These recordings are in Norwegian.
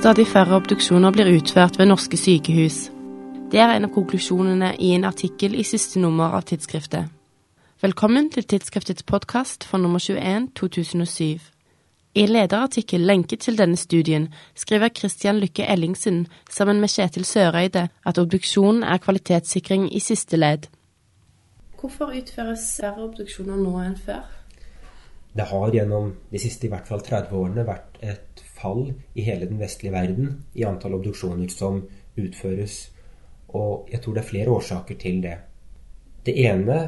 Stadig færre obduksjoner blir utført ved norske sykehus. Det er en av konklusjonene i en artikkel i siste nummer av tidsskriftet. Velkommen til tidsskriftets podkast for nummer 21 2007. I en lederartikkel lenket til denne studien skriver Christian Lykke Ellingsen sammen med Kjetil Søreide at obduksjon er kvalitetssikring i siste ledd. Hvorfor utføres færre obduksjoner nå enn før? Det har gjennom de siste i hvert fall 30 årene vært et fall i hele den vestlige verden i antall obduksjoner som utføres. Og jeg tror det er flere årsaker til det. Det ene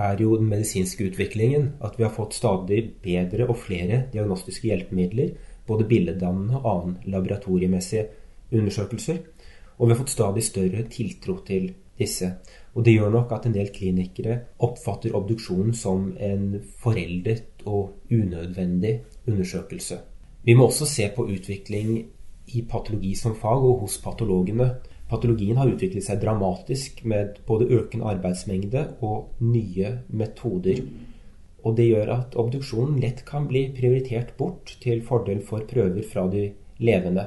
er jo den medisinske utviklingen. At vi har fått stadig bedre og flere diagnostiske hjelpemidler. Både billeddannende og annen laboratoriemessige undersøkelser. Og vi har fått stadig større tiltro til disse. Og det gjør nok at en del klinikere oppfatter obduksjonen som en foreldet og unødvendig undersøkelse. Vi må også se på utvikling i patologi som fag og hos patologene. Patologien har utviklet seg dramatisk med både økende arbeidsmengde og nye metoder. Og det gjør at obduksjonen lett kan bli prioritert bort til fordel for prøver fra de levende.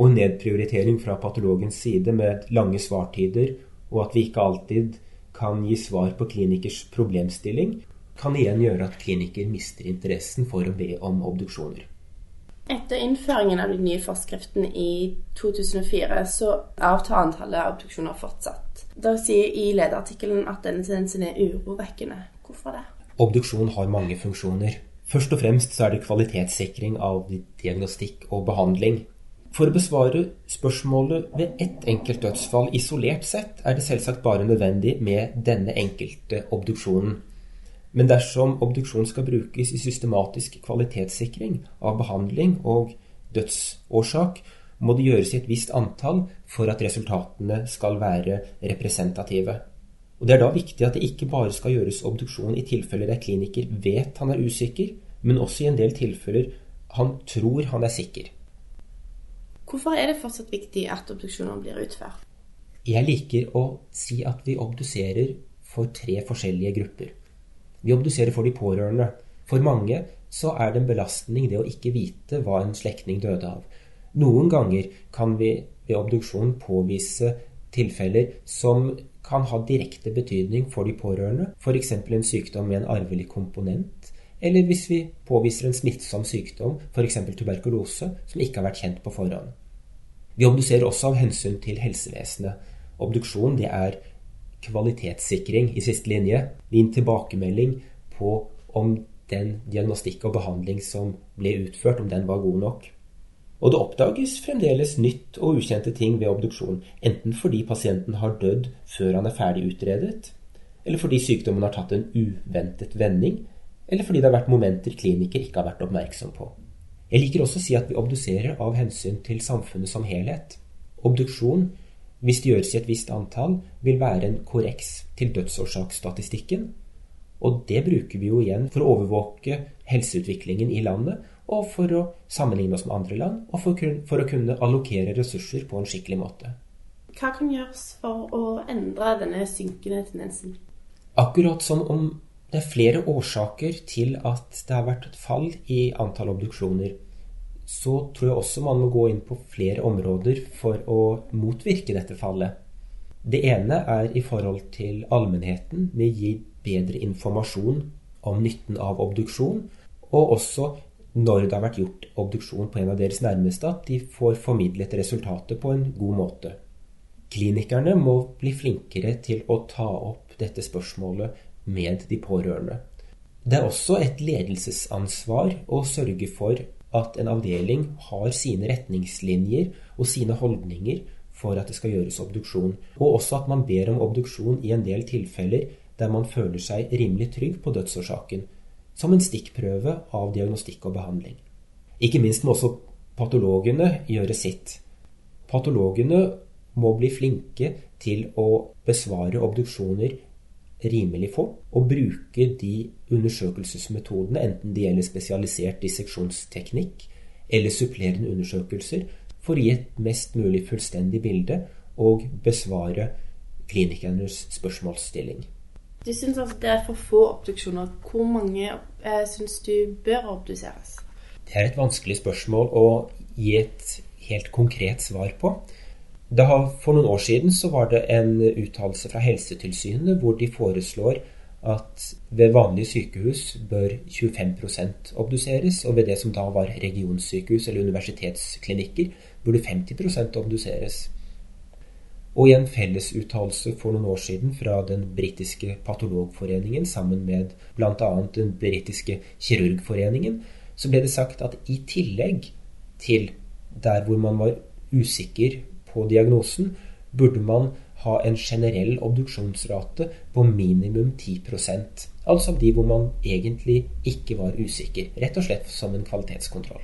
Og nedprioritering fra patologens side med lange svartider, og at vi ikke alltid kan gi svar på klinikers problemstilling, kan igjen gjøre at kliniker mister interessen for å be om obduksjoner. Etter innføringen av de nye forskriftene i 2004 så avtar antallet obduksjoner fortsatt. Da sier i lederartikkelen at denne tendensen er urovekkende. Hvorfor det? Obduksjon har mange funksjoner. Først og fremst så er det kvalitetssikring av diagnostikk og behandling. For å besvare spørsmålet ved ett enkelt dødsfall isolert sett, er det selvsagt bare nødvendig med denne enkelte obduksjonen. Men dersom obduksjon skal brukes i systematisk kvalitetssikring av behandling og dødsårsak, må det gjøres i et visst antall for at resultatene skal være representative. Og Det er da viktig at det ikke bare skal gjøres obduksjon i tilfeller der kliniker vet han er usikker, men også i en del tilfeller han tror han er sikker. Hvorfor er det fortsatt viktig at obduksjoner blir utført? Jeg liker å si at vi obduserer for tre forskjellige grupper. Vi ser for de pårørende. For mange så er det en belastning det å ikke vite hva en slektning døde av. Noen ganger kan vi ved obduksjon påvise tilfeller som kan ha direkte betydning for de pårørende, f.eks. en sykdom med en arvelig komponent, eller hvis vi påviser en smittsom sykdom, f.eks. tuberkulose, som ikke har vært kjent på forhånd. Vi obduserer også av hensyn til helsevesenet. Obduksjon det er kvalitetssikring i siste linje. Din tilbakemelding på om den diagnostikk og behandling som ble utført, om den var god nok. Og det oppdages fremdeles nytt og ukjente ting ved obduksjon, enten fordi pasienten har dødd før han er ferdig utredet, eller fordi sykdommen har tatt en uventet vending, eller fordi det har vært momenter kliniker ikke har vært oppmerksom på. Jeg liker også å si at vi obduserer av hensyn til samfunnet som helhet. Obduksjon hvis det gjøres i et visst antall, vil være en korreks til dødsårsaksstatistikken. Og det bruker vi jo igjen for å overvåke helseutviklingen i landet, og for å sammenligne oss med andre land, og for, for å kunne allokere ressurser på en skikkelig måte. Hva kan gjøres for å endre denne synkende tendensen? Akkurat som om det er flere årsaker til at det har vært et fall i antall obduksjoner så tror jeg også man må gå inn på flere områder for å motvirke dette fallet. Det ene er i forhold til allmennheten med å gi bedre informasjon om nytten av obduksjon, og også når det har vært gjort obduksjon på en av deres nærmeste, at de får formidlet resultatet på en god måte. Klinikerne må bli flinkere til å ta opp dette spørsmålet med de pårørende. Det er også et ledelsesansvar å sørge for at en avdeling har sine retningslinjer og sine holdninger for at det skal gjøres obduksjon. Og også at man ber om obduksjon i en del tilfeller der man føler seg rimelig trygg på dødsårsaken, som en stikkprøve av diagnostikk og behandling. Ikke minst må også patologene gjøre sitt. Patologene må bli flinke til å besvare obduksjoner rimelig få, og bruke de undersøkelsesmetodene, enten det gjelder spesialisert disseksjonsteknikk eller supplerende undersøkelser, for å gi et mest mulig fullstendig bilde og besvare klinikernes spørsmålsstilling. Du syns altså det er for få obduksjoner. Hvor mange eh, syns du bør obduseres? Det er et vanskelig spørsmål å gi et helt konkret svar på. Da, for noen år siden så var det en uttalelse fra Helsetilsynet hvor de foreslår at ved vanlige sykehus bør 25% obduseres, og ved det som da var regionsykehus eller universitetsklinikker, burde 50 obduseres. Og i en fellesuttalelse for noen år siden fra den britiske patologforeningen sammen med bl.a. den britiske kirurgforeningen, så ble det sagt at i tillegg til der hvor man var usikker på diagnosen, burde man ha en generell obduksjonsrate på minimum 10% Altså de hvor man egentlig ikke var usikker. Rett og slett som en kvalitetskontroll.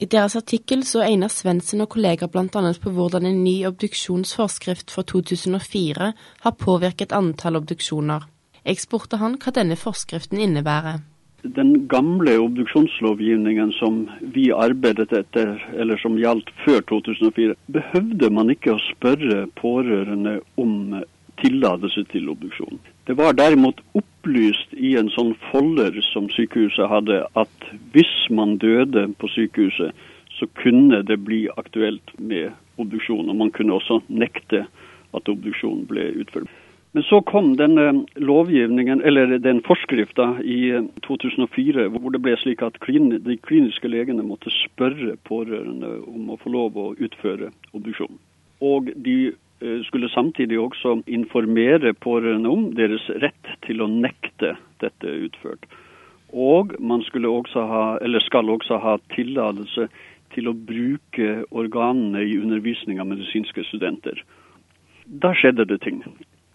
I deres artikkel så Einar Svendsen og kolleger bl.a. på hvordan en ny obduksjonsforskrift fra 2004 har påvirket antall obduksjoner. Jeg spurte han hva denne forskriften innebærer den gamle obduksjonslovgivningen som vi arbeidet etter, eller som gjaldt før 2004, behøvde man ikke å spørre pårørende om tillatelse til obduksjon. Det var derimot opplyst i en sånn folder som sykehuset hadde, at hvis man døde på sykehuset, så kunne det bli aktuelt med obduksjon. Og man kunne også nekte at obduksjon ble utført. Men så kom denne lovgivningen, eller den forskrifta i 2004 hvor det ble slik at de kliniske legene måtte spørre pårørende om å få lov å utføre obduksjon. Og de eh, skulle samtidig også informere pårørende om deres rett til å nekte dette utført. Og man skulle også ha, eller skal også ha tillatelse til å bruke organene i undervisning av medisinske studenter. Da skjedde det ting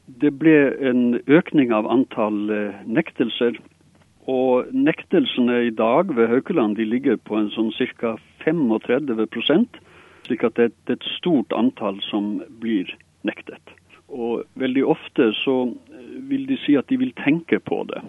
det ble en økning av antall eh, nektelser. Og nektelsene i dag ved Haukeland ligger på en sånn ca. 35 slik at det er et stort antall som blir nektet. Og veldig ofte så eh, vil de si at de vil tenke på det.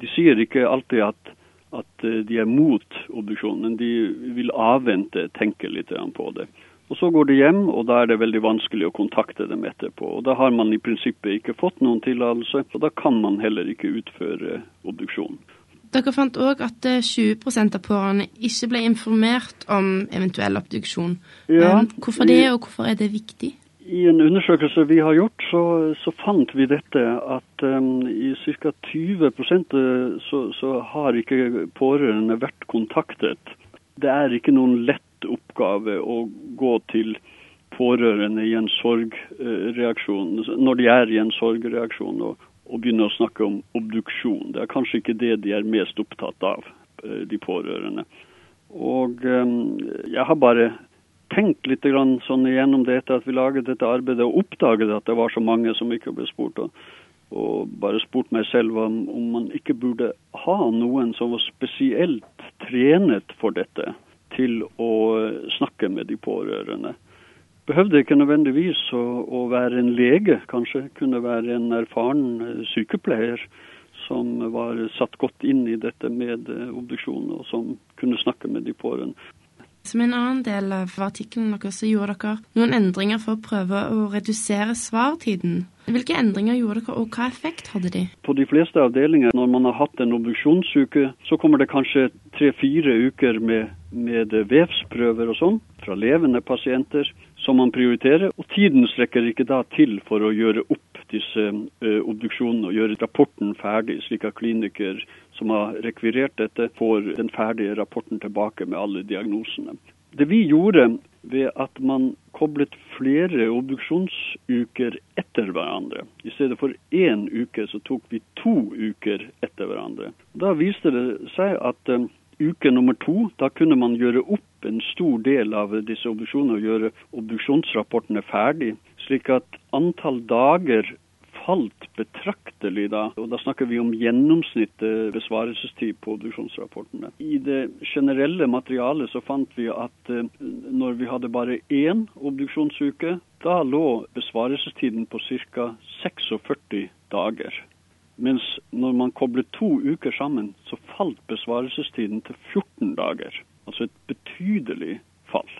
De sier ikke alltid at, at eh, de er mot obduksjon, men de vil avvente, tenke litt på det. Og Så går de hjem, og da er det veldig vanskelig å kontakte dem etterpå. Og Da har man i prinsippet ikke fått noen tillatelse, og da kan man heller ikke utføre obduksjon. Dere fant òg at 20 eh, av pårørende ikke ble informert om eventuell obduksjon. Ja, hvorfor det, og hvorfor er det viktig? I en undersøkelse vi har gjort, så, så fant vi dette at um, i ca. 20 eh, så, så har ikke pårørende vært kontaktet. Det er ikke noen lett oppgave å gå til pårørende i en sorgreaksjon, når de er i en sorgreaksjon, og, og begynne å snakke om obduksjon. Det er kanskje ikke det de er mest opptatt av, eh, de pårørende. Og um, jeg har bare tenkt litt sånn igjennom det etter at vi laget dette arbeidet, og oppdaget at det var så mange som ikke ble spurt. Og, og bare spurt meg selv om, om man ikke burde ha noen som var spesielt trenet for dette til å snakke med de pårørende. Behøvde ikke nødvendigvis å, å være en lege, kanskje kunne være en erfaren eh, sykepleier som var satt godt inn i dette med eh, obduksjon, og som kunne snakke med de pårørende. Som en annen del av artikkelen deres så gjorde dere noen endringer for å prøve å redusere svartiden. Hvilke endringer gjorde dere, og hva effekt hadde de? På de fleste avdelinger, når man har hatt en obduksjonsuke, så kommer det kanskje tre-fire uker med, med vevsprøver og sånn fra levende pasienter som man prioriterer, og tiden strekker ikke da til for å gjøre opp disse uh, obduksjonene og gjøre rapporten ferdig, slik at kliniker som har rekvirert dette, får den ferdige rapporten tilbake med alle diagnosene. Det vi gjorde ved at man koblet flere obduksjonsuker etter hverandre. I stedet for én uke, så tok vi to uker etter hverandre. Da viste det seg at um, uke nummer to, da kunne man gjøre opp en stor del av disse obduksjonene og gjøre obduksjonsrapportene ferdig. Slik at antall dager falt betraktelig da. Og da snakker vi om gjennomsnittet besvarelsestid på obduksjonsrapportene. I det generelle materialet så fant vi at eh, når vi hadde bare én obduksjonsuke, da lå besvarelsestiden på ca. 46 dager. Mens når man koblet to uker sammen, så falt besvarelsestiden til 14 dager. Altså et betydelig fall.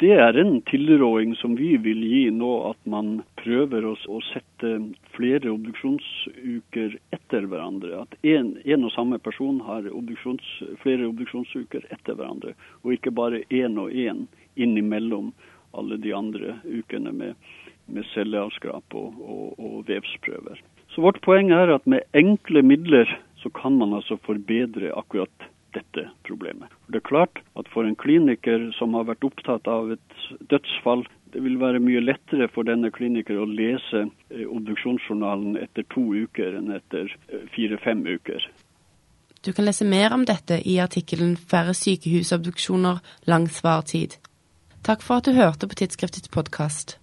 Det er en tilråding som vi vil gi nå, at man prøver å sette flere obduksjonsuker etter hverandre. At en, og samme person har obduksjons, flere obduksjonsuker etter hverandre, og ikke bare én og én innimellom alle de andre ukene med, med celleavskrap og, og, og vevsprøver. Så vårt poeng er at med enkle midler så kan man altså forbedre akkurat dette problemet. Det er klart at for en kliniker som har vært opptatt av et dødsfall, det vil være mye lettere for denne kliniker å lese eh, obduksjonsjournalen etter to uker enn etter eh, fire-fem uker. Du kan lese mer om dette i artikkelen 'Færre sykehusobduksjoner lang svartid'. Takk for at du hørte på Tidsskriftets podkast.